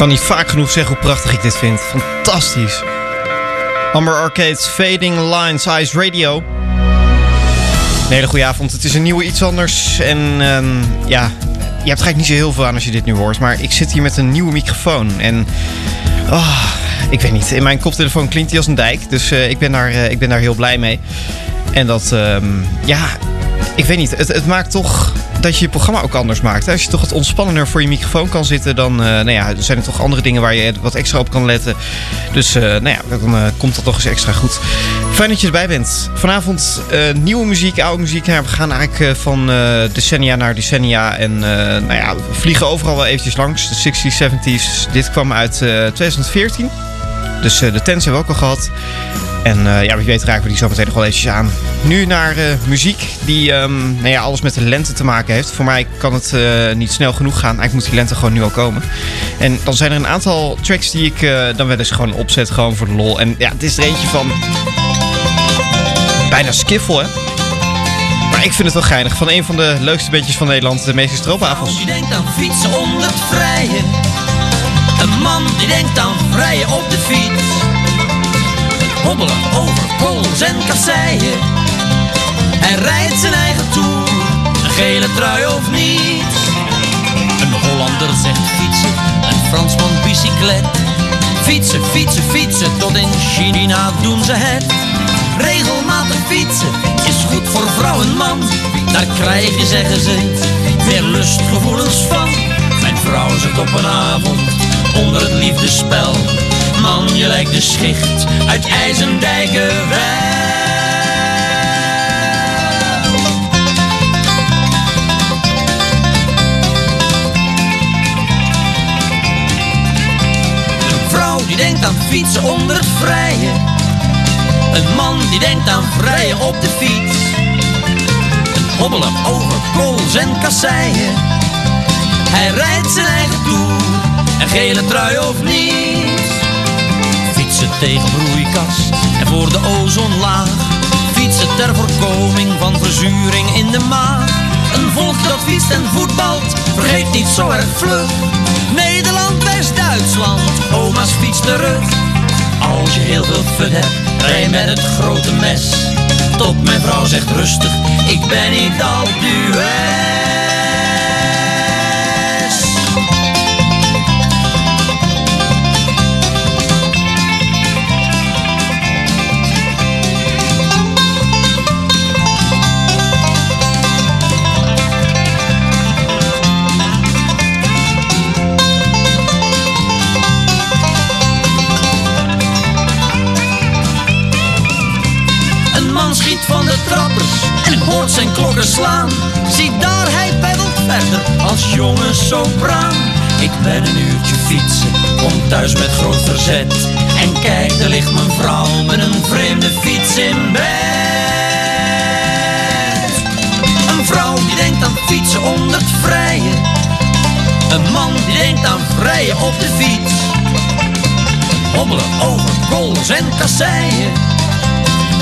Kan niet vaak genoeg zeggen hoe prachtig ik dit vind. Fantastisch. Amber Arcade's Fading Lines Ice Radio. Een hele goede avond. Het is een nieuwe iets anders. En ehm, ja, je hebt eigenlijk niet zo heel veel aan als je dit nu hoort. Maar ik zit hier met een nieuwe microfoon. En oh, ik weet niet. In mijn koptelefoon klinkt hij als een dijk. Dus eh, ik, ben daar, eh, ik ben daar heel blij mee. En dat, ehm, ja, ik weet niet. Het, het maakt toch dat je je programma ook anders maakt. Als je toch wat ontspannender voor je microfoon kan zitten, dan eh, nou ja, zijn er toch andere dingen waar je wat extra op kan letten. Dus eh, nou ja, dan eh, komt dat toch eens extra goed. Fijn dat je erbij bent. Vanavond nieuwe muziek, oude muziek. We gaan eigenlijk van decennia naar decennia. En nou ja, we vliegen overal wel eventjes langs. De 60s, 70s. Dit kwam uit eh, 2014. Dus de tens hebben we ook al gehad. En eh, ja, wie weet raken we die zo meteen nog wel eventjes aan. Nu naar eh, muziek die ehm, nou ja, alles met de lente te maken heeft. Voor mij kan het eh, niet snel genoeg gaan. Eigenlijk moet die lente gewoon nu al komen. En dan zijn er een aantal tracks die ik dan wel eens gewoon opzet. Gewoon voor de lol. En ja, het is er eentje van... Bijna skiffel, hè? Maar ik vind het wel geinig. Van een van de leukste bandjes van Nederland. De meeste stroopavonds. Die denkt aan fietsen onder het vrije. Een man die denkt aan vrije op de fiets. Hobbelen over kools en kasseien. Hij rijdt zijn eigen toer, een gele trui of niet. Een Hollander zegt fietsen, een Fransman bicyclet. Fietsen, fietsen, fietsen, tot in China doen ze het. Regelmatig fietsen is goed voor vrouw en man. Daar krijg je, zeggen ze, weer lustgevoelens van. Mijn vrouw zit op een avond onder het liefdespel. Man, je lijkt de schicht uit vrouw die denkt aan fietsen onder het vrije. Een man die denkt aan vrije op de fiets. Een hobbelen over kools en kasseien. Hij rijdt zijn eigen toer, een gele trui of niet. Fietsen tegen broeikast en voor de ozonlaag. Fietsen ter voorkoming van verzuring in de maag. Een volk dat fietst en voetbalt, vergeet niet zo erg vlug. Nederland, West-Duitsland, oma's fiets terug. Als je heel veel fun hebt, rij met het grote mes. Tot mijn vrouw zegt rustig, ik ben niet al dues. Sopraan. Ik ben een uurtje fietsen, kom thuis met groot verzet. En kijk, daar ligt mijn vrouw met een vreemde fiets in bed. Een vrouw die denkt aan fietsen onder het vrije. Een man die denkt aan vrije op de fiets. Hobbelen over kools en kasseien.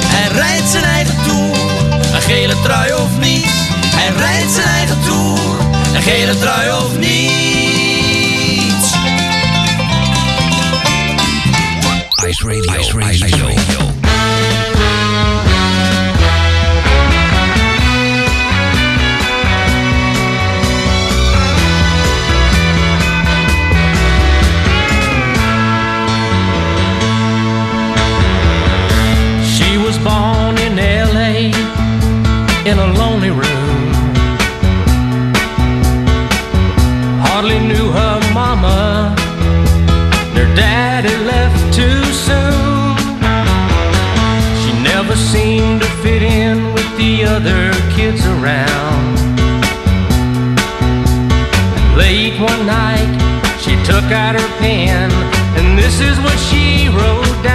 Hij rijdt zijn eigen toer, een gele trui of niet. Hij rijdt zijn eigen toer, gele trui of niet. Ice Radio. Ice Radio. She was born in LA in a lonely room. Hardly knew her mama, their daddy left too soon. She never seemed to fit in with the other kids around. Late one night, she took out her pen, and this is what she wrote down.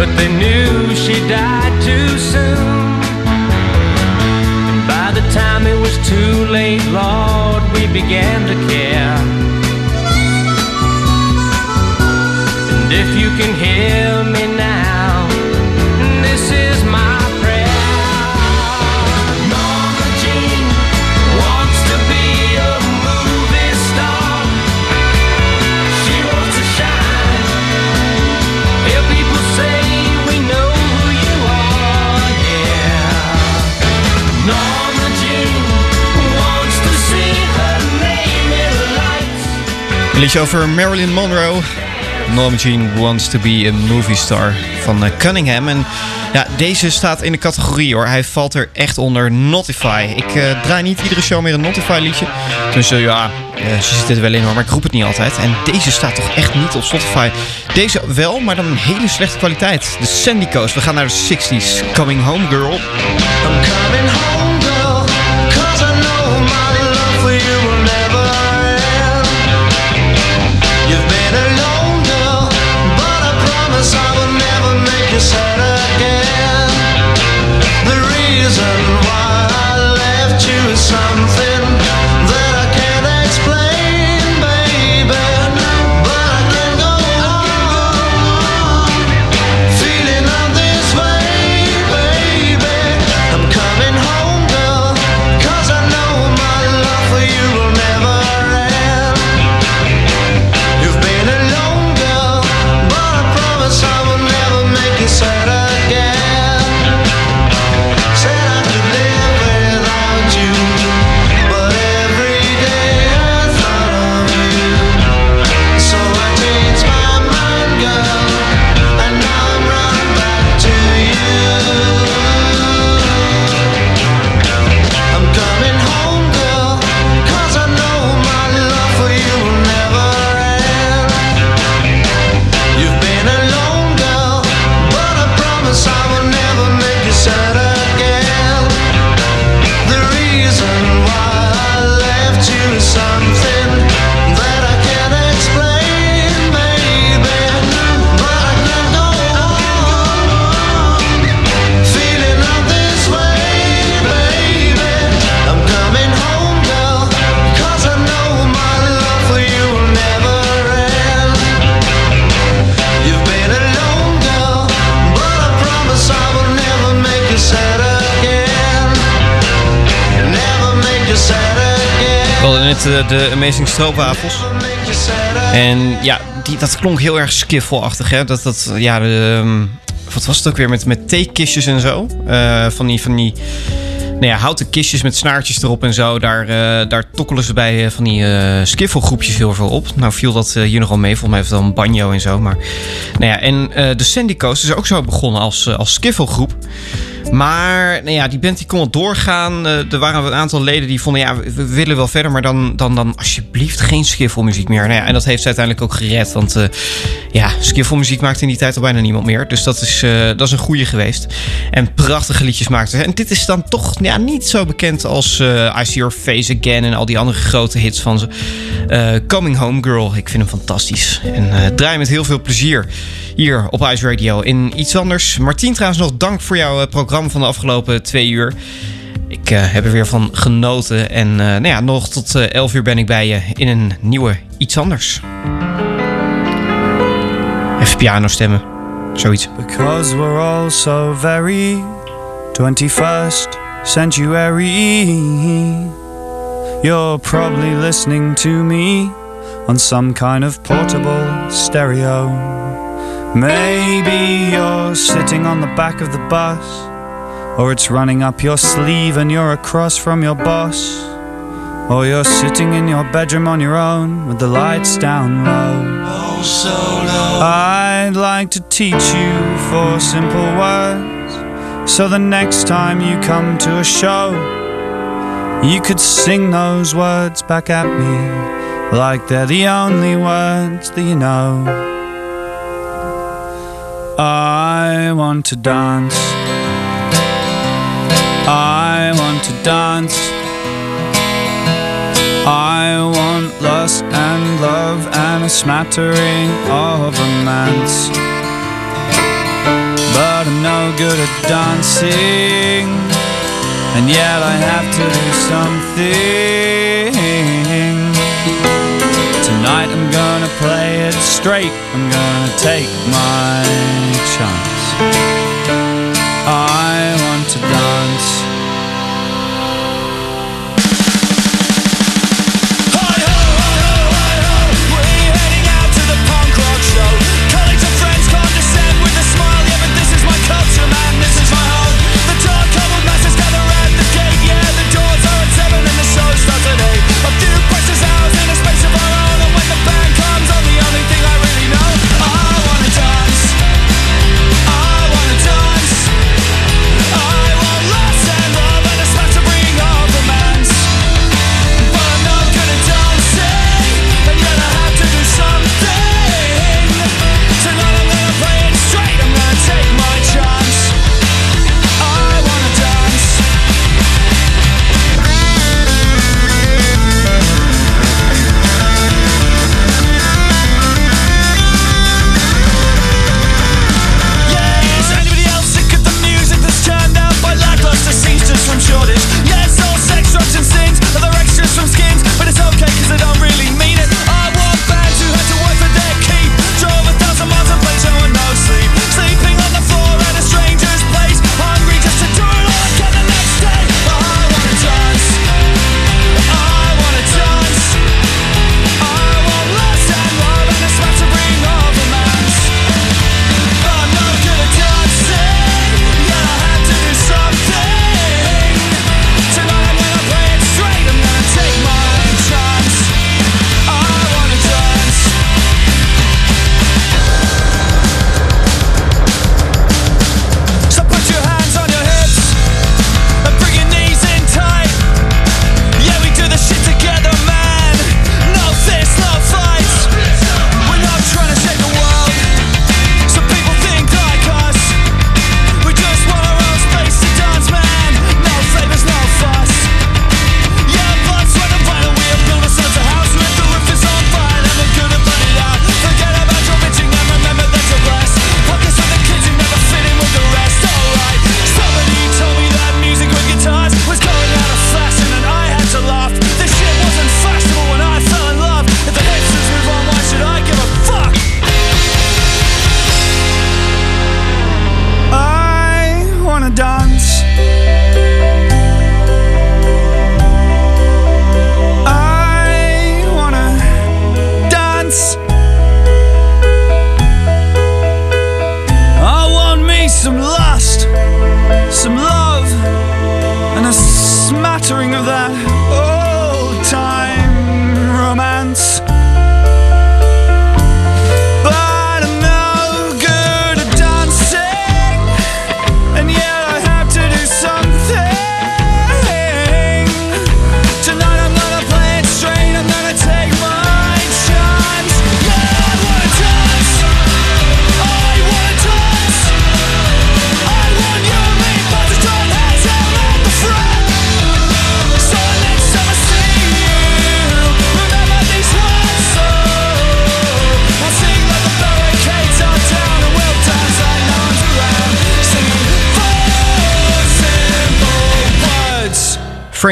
But they knew she died too soon. And by the time it was too late, Lord, we began to care. And if you can hear Liedje over Marilyn Monroe. Norma Jean Wants to be a Movie Star van eh, Cunningham. En ja, deze staat in de categorie hoor. Hij valt er echt onder Notify. Ik eh, draai niet iedere show meer een Notify liedje. Dus eh, ja, ze zitten er wel in hoor, maar ik roep het niet altijd. En deze staat toch echt niet op Spotify. Deze wel, maar dan een hele slechte kwaliteit. De Sandy Coast. We gaan naar de 60s. Coming Home Girl. De Amazing Stroopwafels. En ja, die, dat klonk heel erg skiffelachtig, hè? Dat, dat, ja, ehm, wat was het ook weer met, met theekistjes en zo? Eh, van die, van die nou ja, houten kistjes met snaartjes erop en zo. Daar, eh, daar tokkelen ze bij eh, van die eh skiffelgroepjes heel veel op. Nou viel dat hier nogal mee. Volgens mij heeft dan banjo en zo. Maar, nou ja, en de Sandy Coast is ook zo begonnen als, als skiffelgroep. Maar nou ja, die band die kon wel doorgaan. Eh, er waren een aantal leden die vonden, ja, we, willen wel verder, maar dan, dan, dan alsjeblieft geen skiffelmuziek meer. Nou ja, en dat heeft ze uiteindelijk ook gered, want eh, ja, skiffelmuziek maakte in die tijd al bijna niemand meer. Dus dat is, eh, dat is een goede geweest. En prachtige liedjes maakte ze. En dit is dan toch ja, niet zo bekend als I See Your Face Again en al die andere grote hits van ze. Coming Home Girl, ik vind hem fantastisch. En draai met heel veel plezier hier op Ice Radio in iets anders. Martien, trouwens nog dank voor jouw eh, programma van de afgelopen twee uur. Ik eh, heb er weer van genoten. En eh, nou ja, nog tot eh 11 uur ben ik bij je in een nieuwe iets anders. Even piano stemmen. Zoiets. Because we're all so very 21st century. You're probably listening to me on some kind of portable stereo. Maybe you're sitting on the back of the bus, or it's running up your sleeve and you're across from your boss. Or you're sitting in your bedroom on your own with the lights down low. Oh, so low. I'd like to teach you four simple words so the next time you come to a show, You could sing those words back at me like they're the only words that you know. I want to dance. I want to dance. I want lust and love and a smattering of romance. But I'm no good at dancing, and yet I have to do something. Tonight I'm gonna play it straight, I'm gonna take my chance. I want to dance.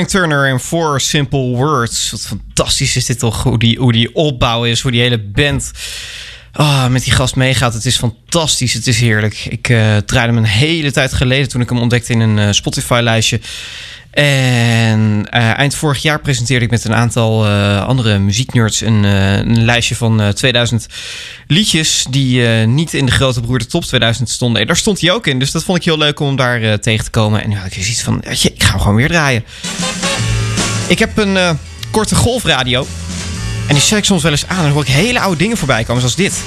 Turner en Four Simple Words. Wat fantastisch is dit toch, hoe die, hoe die opbouw is, hoe die hele band ah, met die gast meegaat. Het is fantastisch, het is heerlijk. Ik eh draaide hem een hele tijd geleden toen ik hem ontdekte in een eh, Spotify-lijstje. En eh, eind vorig jaar presenteerde ik met een aantal eh, andere muzieknerds een, eh, een lijstje van eh, 2000 liedjes die niet in de grote broer de top 2000 stonden. En daar stond hij ook in, dus dat vond ik heel leuk om daar tegen te komen. En nu had ik zoiets van, weet je, ik ga hem gewoon weer draaien. Ik heb een korte golfradio. En die zet ik soms wel eens aan en dan hoor ik hele oude dingen voorbij komen, zoals dit.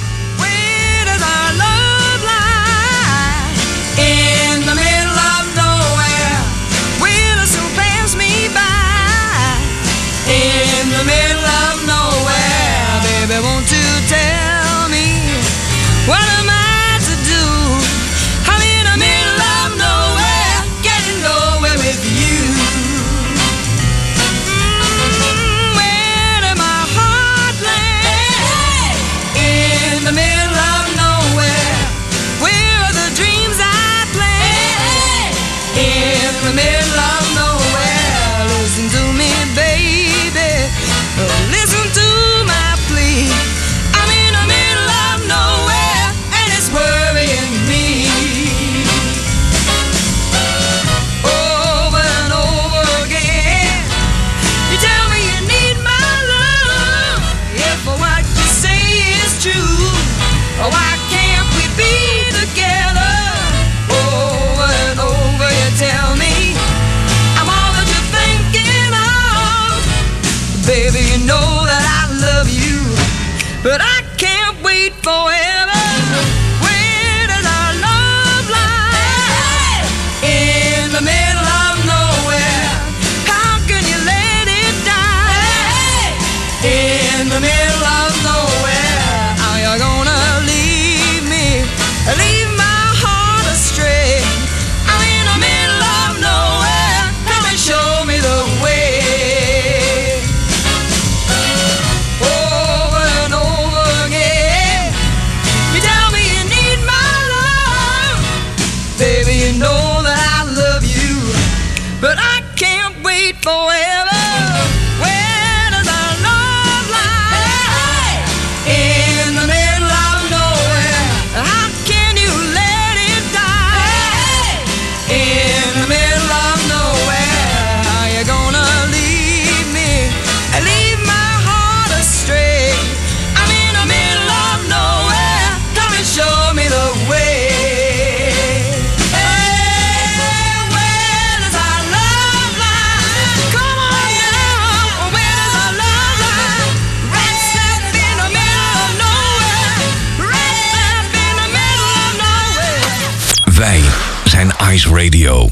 Radio.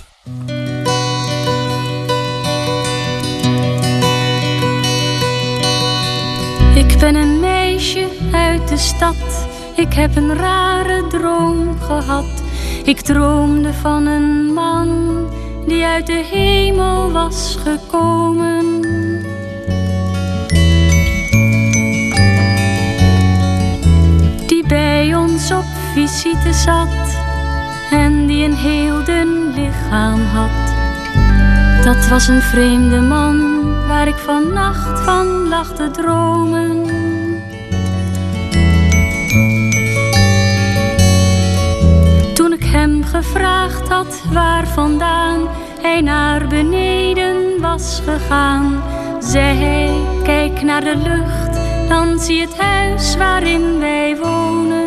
Ik ben een meisje uit de stad. Ik heb een rare droom gehad. Ik droomde van een man die uit de hemel was gekomen. Die bij ons op visite zat een heel dun lichaam had. Dat was een vreemde man waar ik vannacht van lag te dromen. Toen ik hem gevraagd had waar vandaan hij naar beneden was gegaan, zei hij: Kijk naar de lucht, dan zie het huis waarin wij wonen.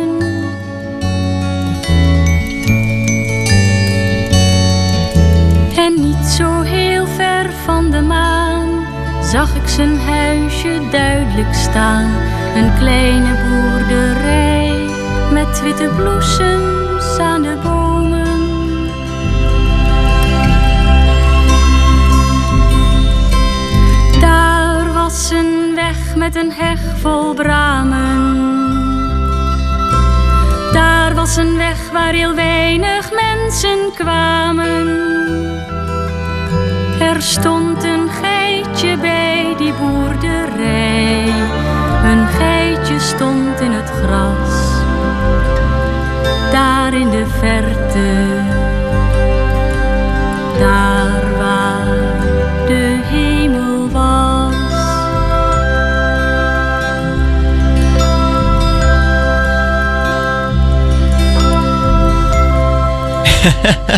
En niet zo heel ver van de maan zag ik zijn huisje duidelijk staan. Een kleine boerderij met witte bloesems aan de bomen. Daar was een weg met een heg vol bramen. Daar was een weg waar heel weinig mensen kwamen. Er stond een geitje bij die boerderij. Een geitje stond in het gras. Daar in de verte. Daar waar de hemel was.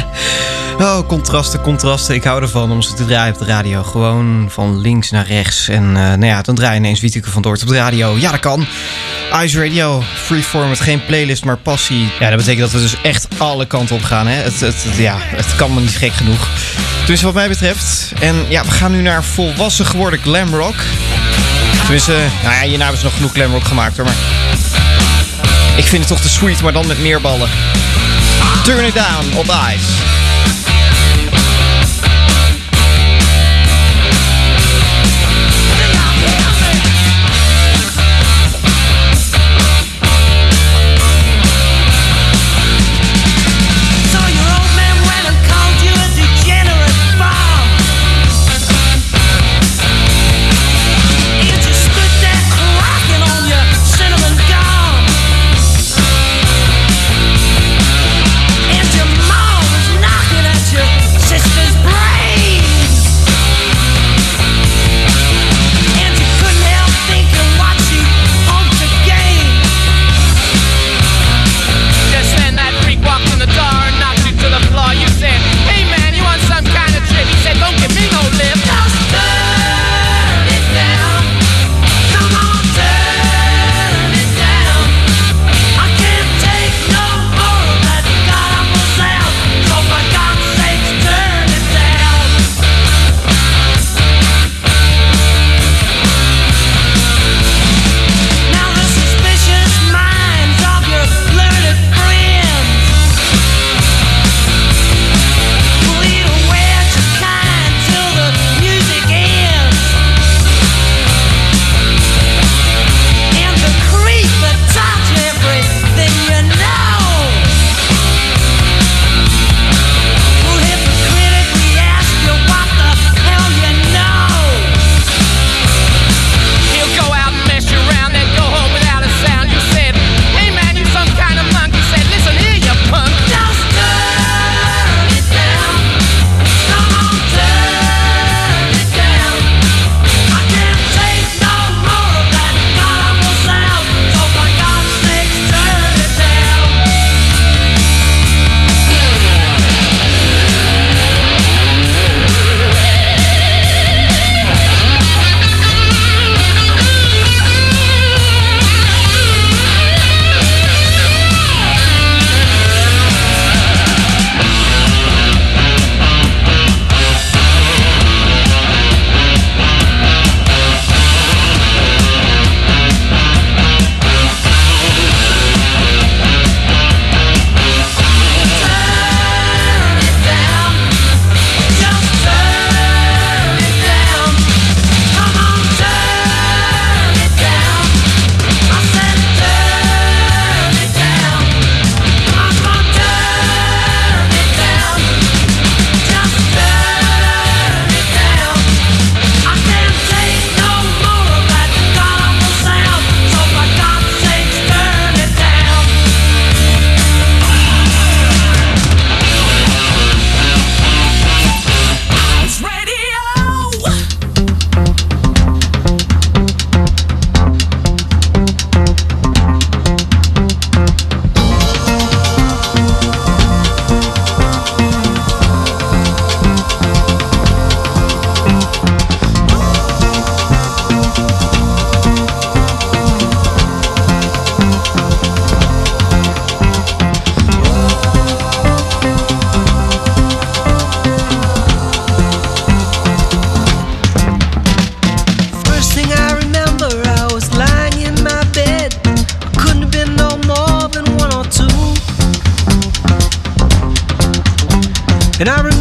Oh, contrasten, contrasten. Ik hou ervan om ze te draaien op de radio. Gewoon van links naar rechts. En eh, nou ja, dan draai je ineens Wieteke van Doort op de radio. Ja, dat kan. Ice Radio, freeform met geen playlist, maar passie. Ja, dat betekent dat we dus echt alle kanten op gaan. Hè? Het, het, ja, het kan me niet gek genoeg. Dus wat mij betreft. En ja, we gaan nu naar volwassen geworden glamrock. Tenminste, nou ja, hierna hebben ze nog genoeg glamrock gemaakt hoor. Maar ik vind het toch te sweet, maar dan met meer ballen. Turn it down op ice. And I remember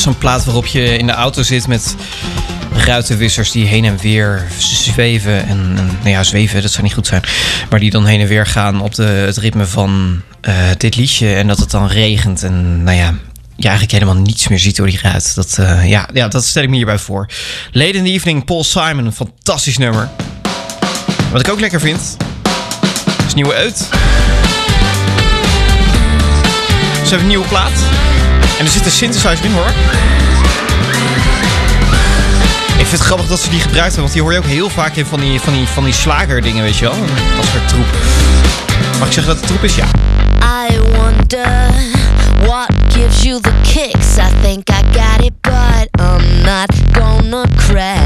zo'n plaat waarop je in de auto zit met ruitenwissers die heen en weer zweven. En, en nou ja, zweven, dat zou niet goed zijn. Maar die dan heen en weer gaan op de, het ritme van eh, dit liedje. En dat het dan regent. En nou ja, je eigenlijk helemaal niets meer ziet door die ruit. Dat, eh, ja, ja, dat stel ik me hierbij voor. Late in the Evening, Paul Simon, een fantastisch nummer. Wat ik ook lekker vind, is nieuwe uit. Ze hebben een nieuwe plaat. En er zit een synthesizer in hoor. Ik vind het grappig dat ze die gebruikt hebben, want die hoor je ook heel vaak in van die, van die, van die slagerdingen, weet je wel. Dat soort troep. Mag ik zeggen dat het troep is? Ja. I wonder what gives you the kicks. I think I got it, but I'm not gonna crash.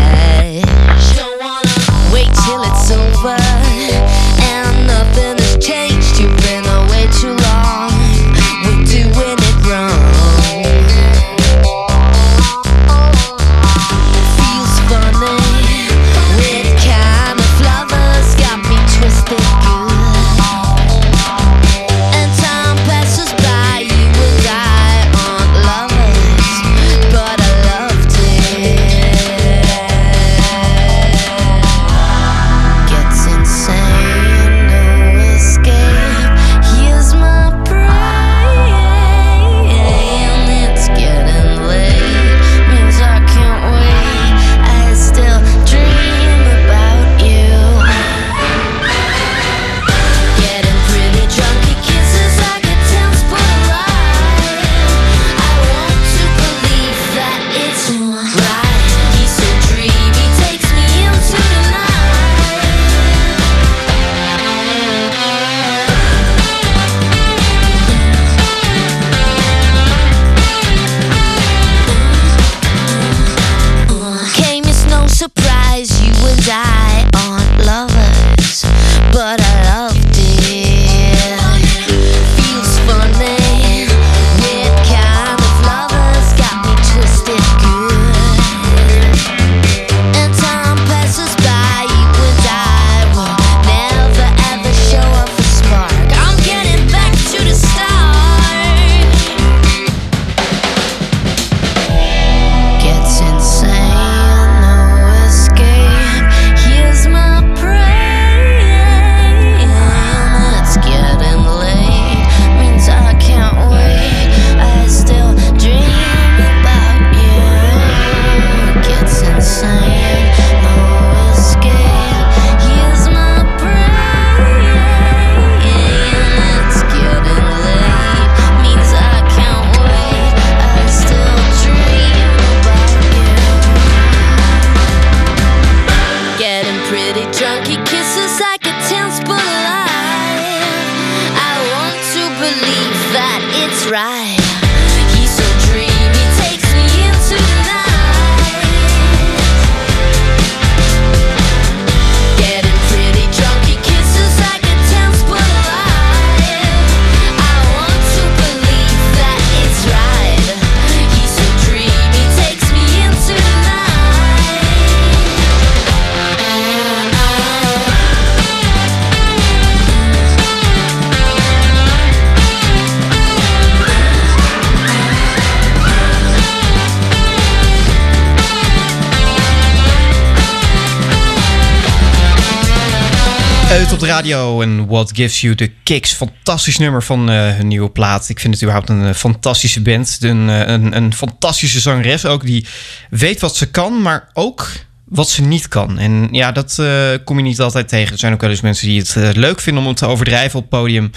Uit op de radio en What Gives You the Kicks. Fantastisch nummer van eh, hun nieuwe plaat. Ik vind het überhaupt een eh, fantastische band. Een, eh, een, een fantastische zangeres ook. Die weet wat ze kan, maar ook wat ze niet kan. En ja, dat kom je niet altijd tegen. Er zijn ook wel eens mensen die het leuk vinden om het te overdrijven op het podium.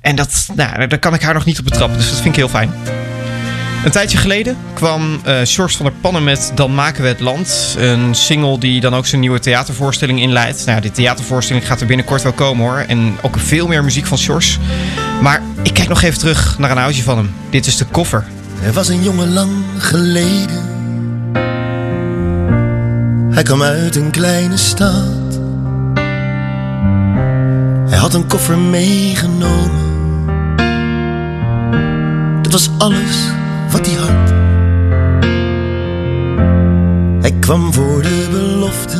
En dat, nou, daar kan ik haar nog niet op betrappen. Dus dat vind ik heel fijn. Een tijdje geleden kwam Sjors van der Pannen met Dan maken we het land. Een single die dan ook zijn nieuwe theatervoorstelling inleidt. Nou, die theatervoorstelling gaat er binnenkort wel komen hoor. En ook veel meer muziek van Sjors. Maar ik kijk nog even terug naar een oudje van hem. Dit is de koffer. Er was een jongen lang geleden. Hij kwam uit een kleine stad. Hij had een koffer meegenomen. Dat was alles wat hij had. Hij kwam voor de belofte.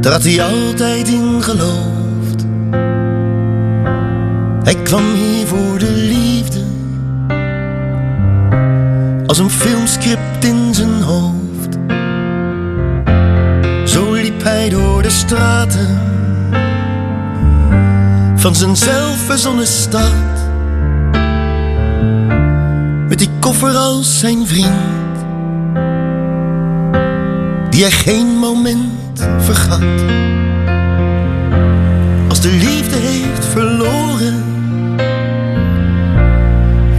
Daar had hij altijd in geloofd. Hij kwam hier voor de liefde. Als een filmscript in zijn hoofd. Zo liep hij door de straten van zijn zelfverzonnen stad. Die koffer als zijn vriend, die hij geen moment vergat. Als de liefde heeft verloren,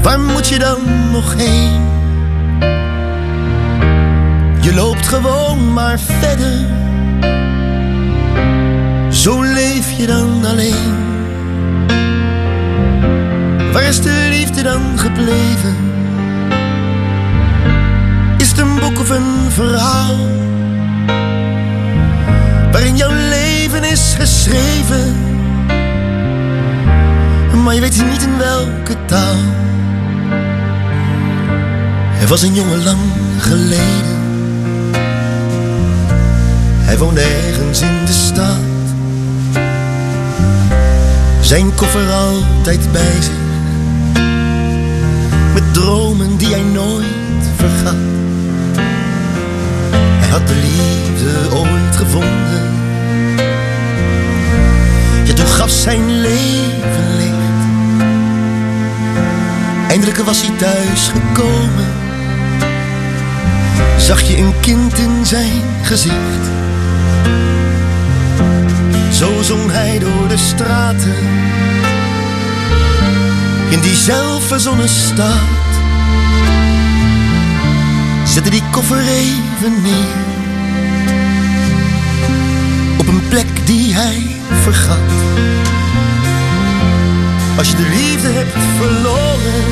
waar moet je dan nog heen? Je loopt gewoon maar verder. Zo leef je dan alleen. Waar is de liefde dan gebleven? Of een verhaal? Waarin jouw leven is geschreven. Maar je weet niet in welke taal. Er was een jongen lang geleden. Hij woonde ergens in de stad. Zijn koffer altijd bij zich. Met dromen die hij nooit vergat. Had de liefde ooit gevonden. Ja, toen gaf zijn leven licht. Eindelijk was hij thuis gekomen. Zag je een kind in zijn gezicht. Zo zong hij door de straten in die zelfverzonnen. Zette die koffer even neer op een plek die hij vergat. Als je de liefde hebt verloren,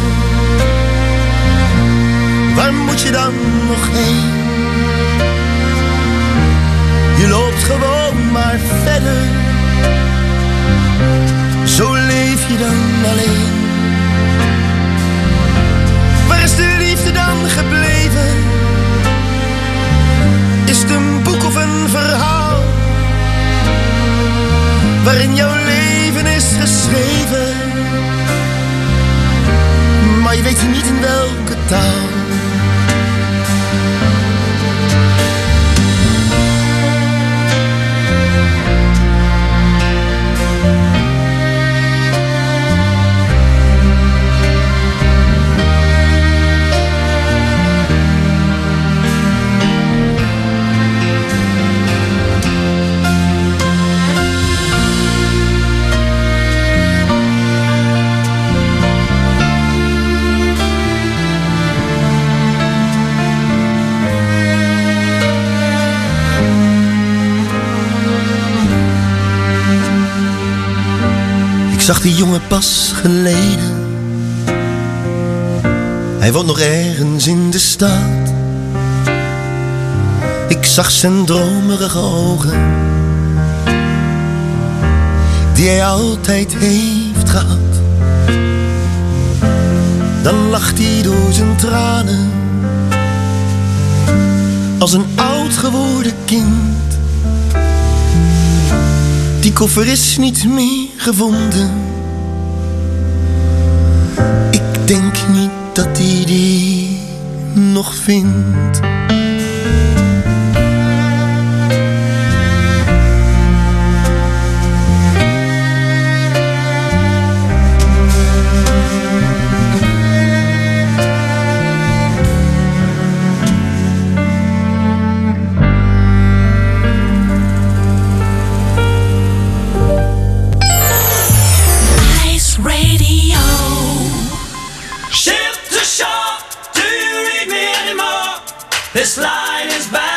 waar moet je dan nog heen? Je loopt gewoon maar verder. Zo leef je dan alleen. Is de liefde dan gebleven? Is het een boek of een verhaal? Waarin jouw leven is geschreven. Maar je weet niet in welke taal. Zag die jongen pas geleden. Hij woont nog ergens in de stad. Ik zag zijn dromerige ogen, die hij altijd heeft gehad. Dan lacht hij door zijn tranen, als een oud geworden kind. Die koffer is niet meer gevonden. Ik denk niet dat hij die nog vindt. This line is bad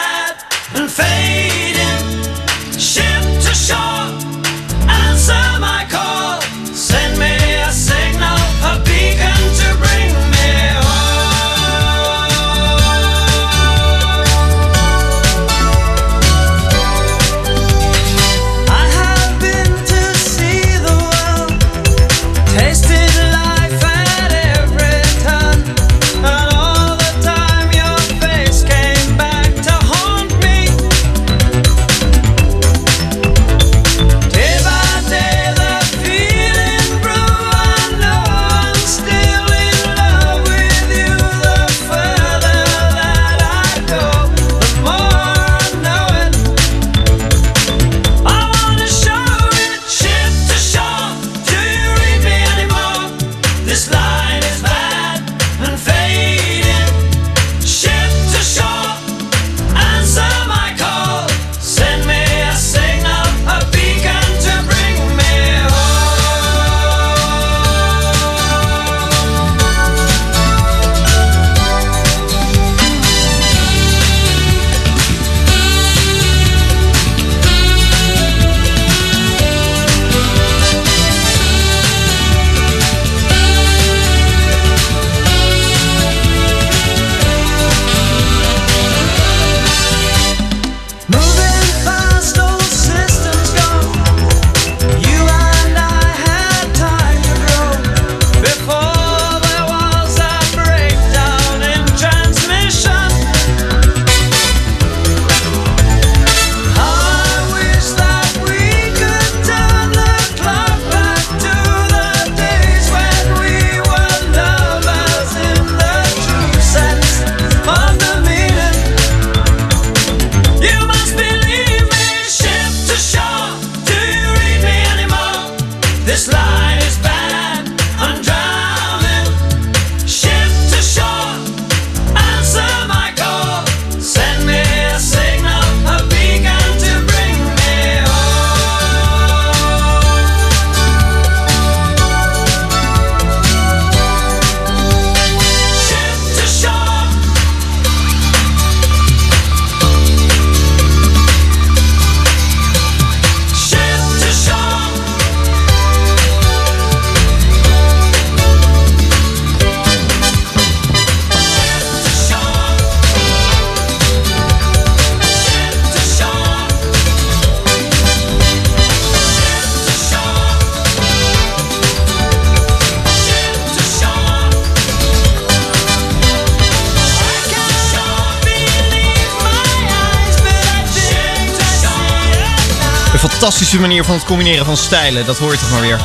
fantastische manier van het combineren van stijlen. Dat hoor je toch maar weer.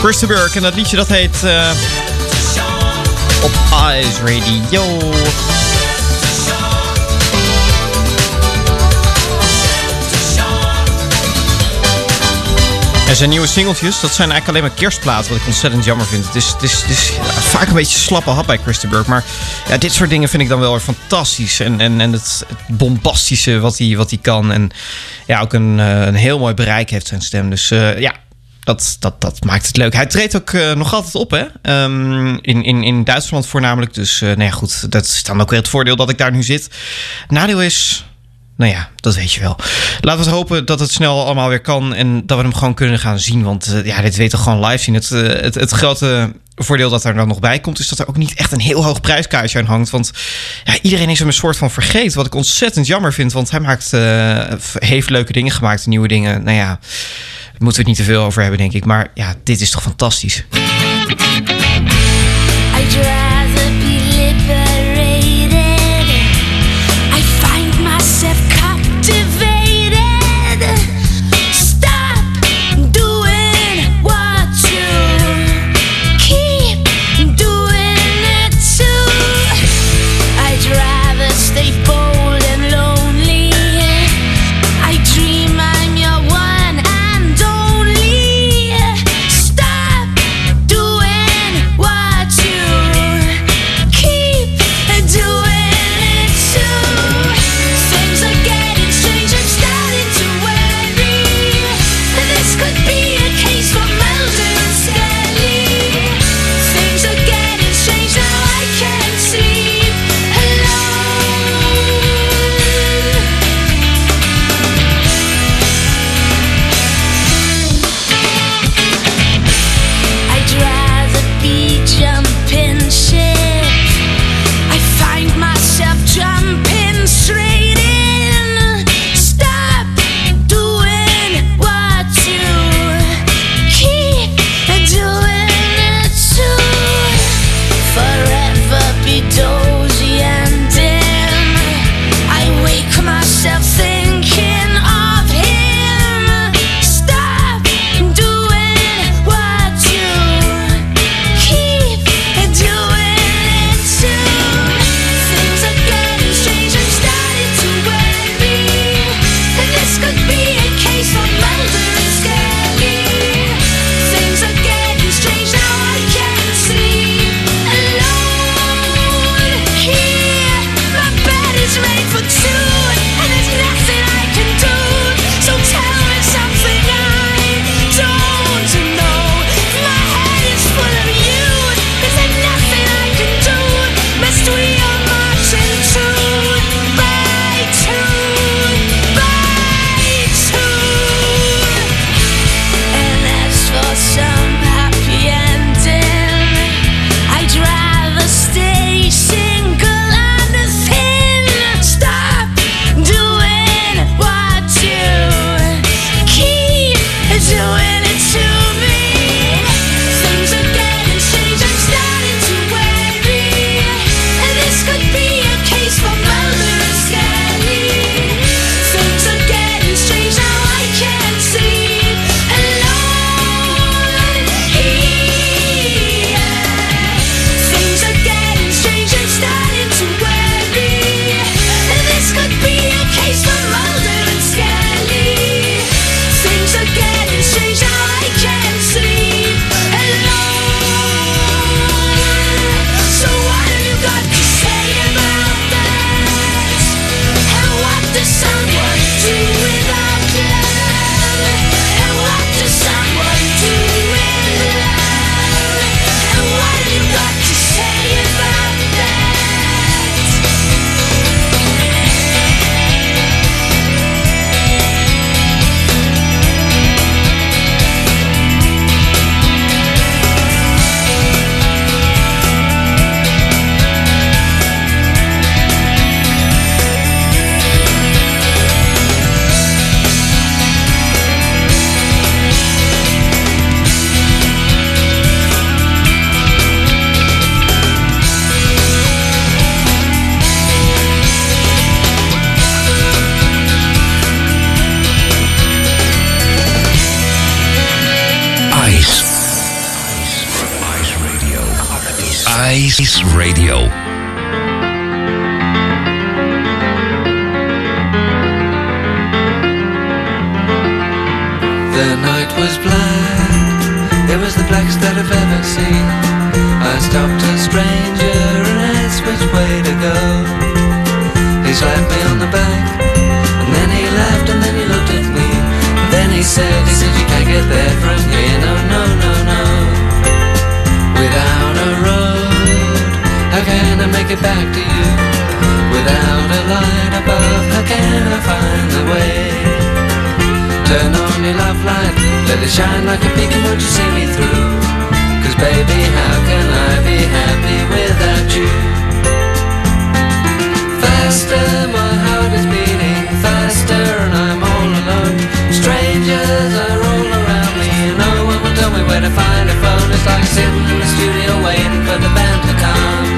Krista Burke en dat liedje dat heet... eh, op Ice Radio. Zijn nieuwe singeltjes, dat zijn eigenlijk alleen maar kerstplaten, wat ik ontzettend jammer vind. Het is, het is, het is vaak een beetje slappe hap bij Krista Burke. Maar ja, dit soort dingen vind ik dan wel weer fantastisch. En, en, en het, bombastische wat hij, wat hij kan. En ja, ook een, eh, een heel mooi bereik heeft zijn stem. Dus eh, ja, dat, dat, dat maakt het leuk. Hij treedt ook eh, nog altijd op, hè? Ehm, in, in, in Duitsland voornamelijk. Dus ja, goed, dat is dan ook weer het voordeel dat ik daar nu zit. Nadeel is, nou ja, dat weet je wel. Laten we hopen dat het snel allemaal weer kan en dat we hem gewoon kunnen gaan zien. Want eh, ja, dit weten we gewoon live zien. Het, eh, het, het grote voordeel dat er dan nog bij komt, is dat er ook niet echt een heel hoog prijskaartje aan hangt. Want ja, iedereen is hem een soort van vergeten. Wat ik ontzettend jammer vind, want hij maakt, eh, heeft leuke dingen gemaakt, nieuwe dingen. Nou ja, daar moeten we het niet te veel over hebben, denk ik. Maar ja, dit is toch fantastisch. Faster, my heart is beating faster and I'm all alone. Strangers are all around me and no one will tell me where to find a phone. It's like sitting in the studio waiting for the band to come.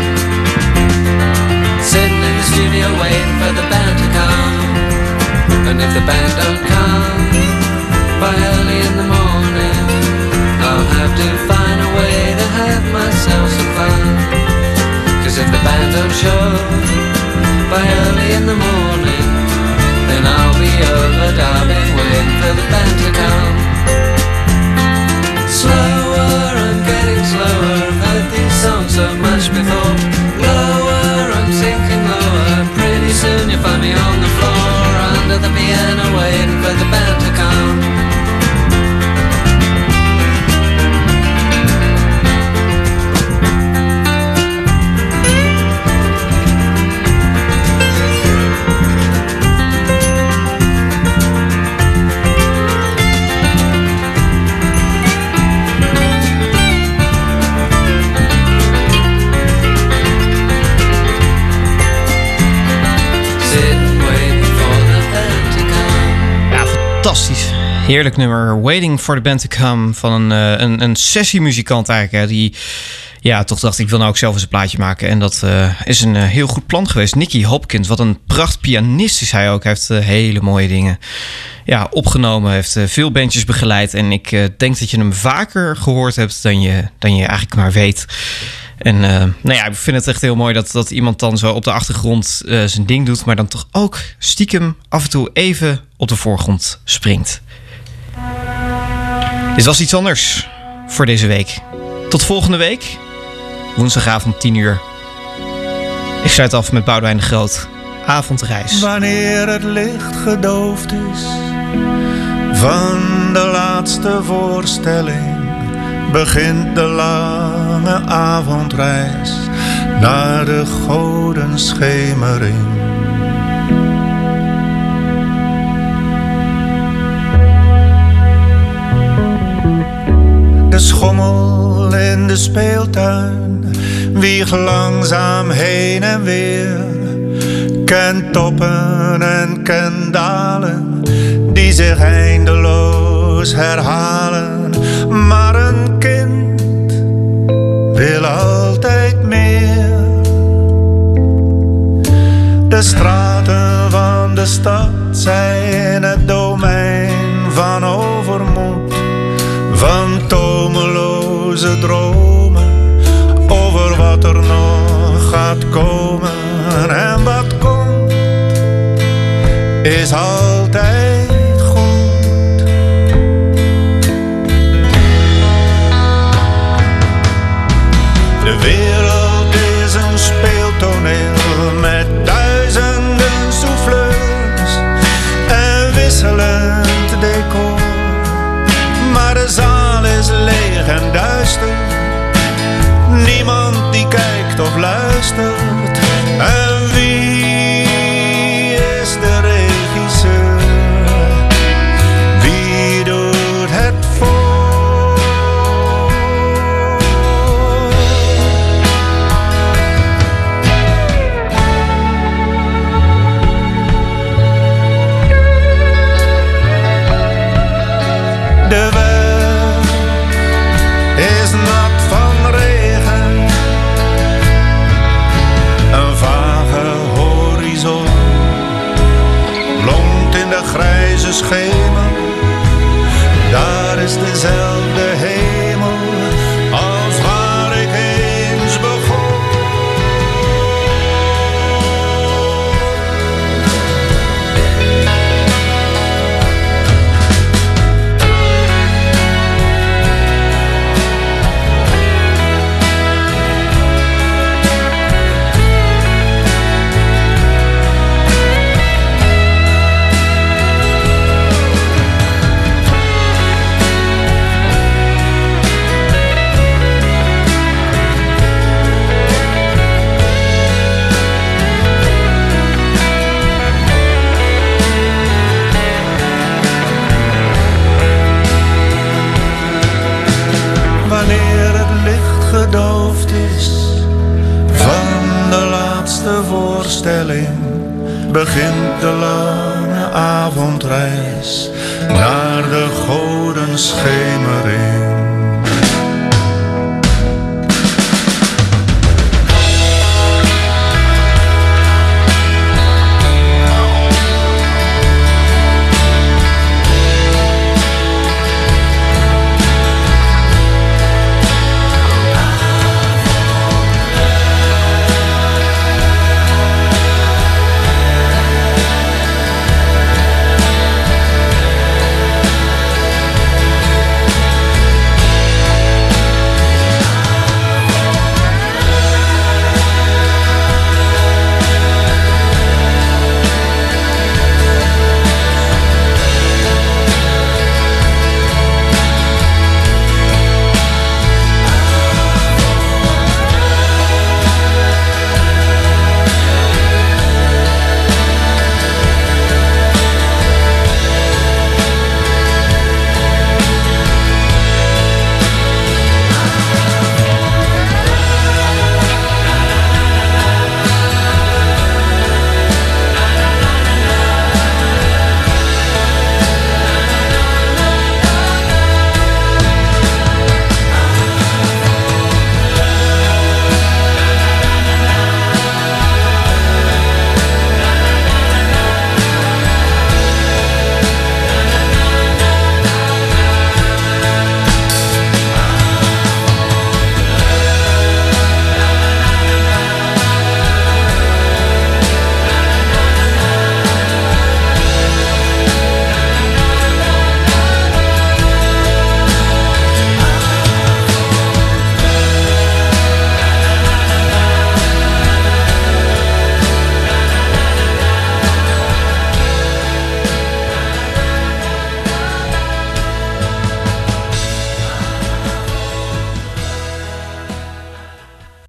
Sitting in the studio waiting for the band to come. And if the band don't come by early in the morning, I'll have to find a way to have myself some fun. Cause if the band don't show by early in the morning, then I'll be over darling, waiting for the band to come. Fantastisch. Heerlijk nummer. Waiting for the band to come. Van een, eh, een, een sessiemuzikant eigenlijk. Hè, die ja, toch dacht ik wil nou ook zelf eens een plaatje maken. En dat eh, is een eh, heel goed plan geweest. Nicky Hopkins, wat een pracht pianist is hij ook. Hij heeft hele mooie dingen ja, opgenomen. Heeft veel bandjes begeleid. En ik denk dat je hem vaker gehoord hebt dan je, dan je eigenlijk maar weet. En eh, nou ja, ik vind het echt heel mooi dat, dat iemand dan zo op de achtergrond eh, zijn ding doet. Maar dan toch ook stiekem af en toe even op de voorgrond springt. Dit was iets anders voor deze week. Tot volgende week. Woensdagavond 10 uur. Ik sluit af met Boudewijn de Groot. Avondreis. Wanneer het licht gedoofd is van de laatste voorstelling, begint de lange avondreis naar de goden schemering. De schommel in de speeltuin wiegt langzaam heen en weer. Kent toppen en kent dalen die zich eindeloos herhalen. Maar wil altijd meer. De straten van de stad zijn het domein van overmoed, van tomeloze dromen over wat er nog gaat komen en wat komt is altijd en duister. Niemand die kijkt of luistert.